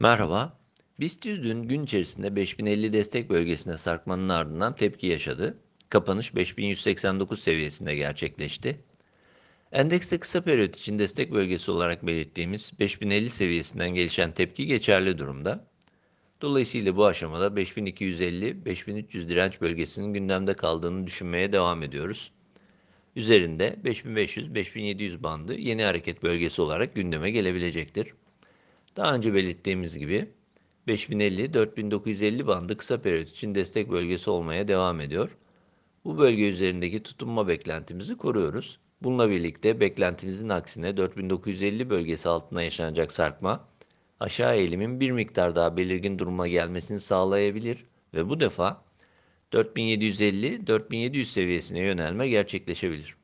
Merhaba. BIST 100 dün gün içerisinde 5050 destek bölgesine sarkmanın ardından tepki yaşadı. Kapanış 5189 seviyesinde gerçekleşti. Endekste kısa periyot için destek bölgesi olarak belirttiğimiz 5050 seviyesinden gelişen tepki geçerli durumda. Dolayısıyla bu aşamada 5250-5300 direnç bölgesinin gündemde kaldığını düşünmeye devam ediyoruz. Üzerinde 5500-5700 bandı yeni hareket bölgesi olarak gündeme gelebilecektir. Daha önce belirttiğimiz gibi 5050-4950 bandı kısa periyot için destek bölgesi olmaya devam ediyor. Bu bölge üzerindeki tutunma beklentimizi koruyoruz. Bununla birlikte beklentimizin aksine 4950 bölgesi altına yaşanacak sarkma aşağı eğilimin bir miktar daha belirgin duruma gelmesini sağlayabilir ve bu defa 4750-4700 seviyesine yönelme gerçekleşebilir.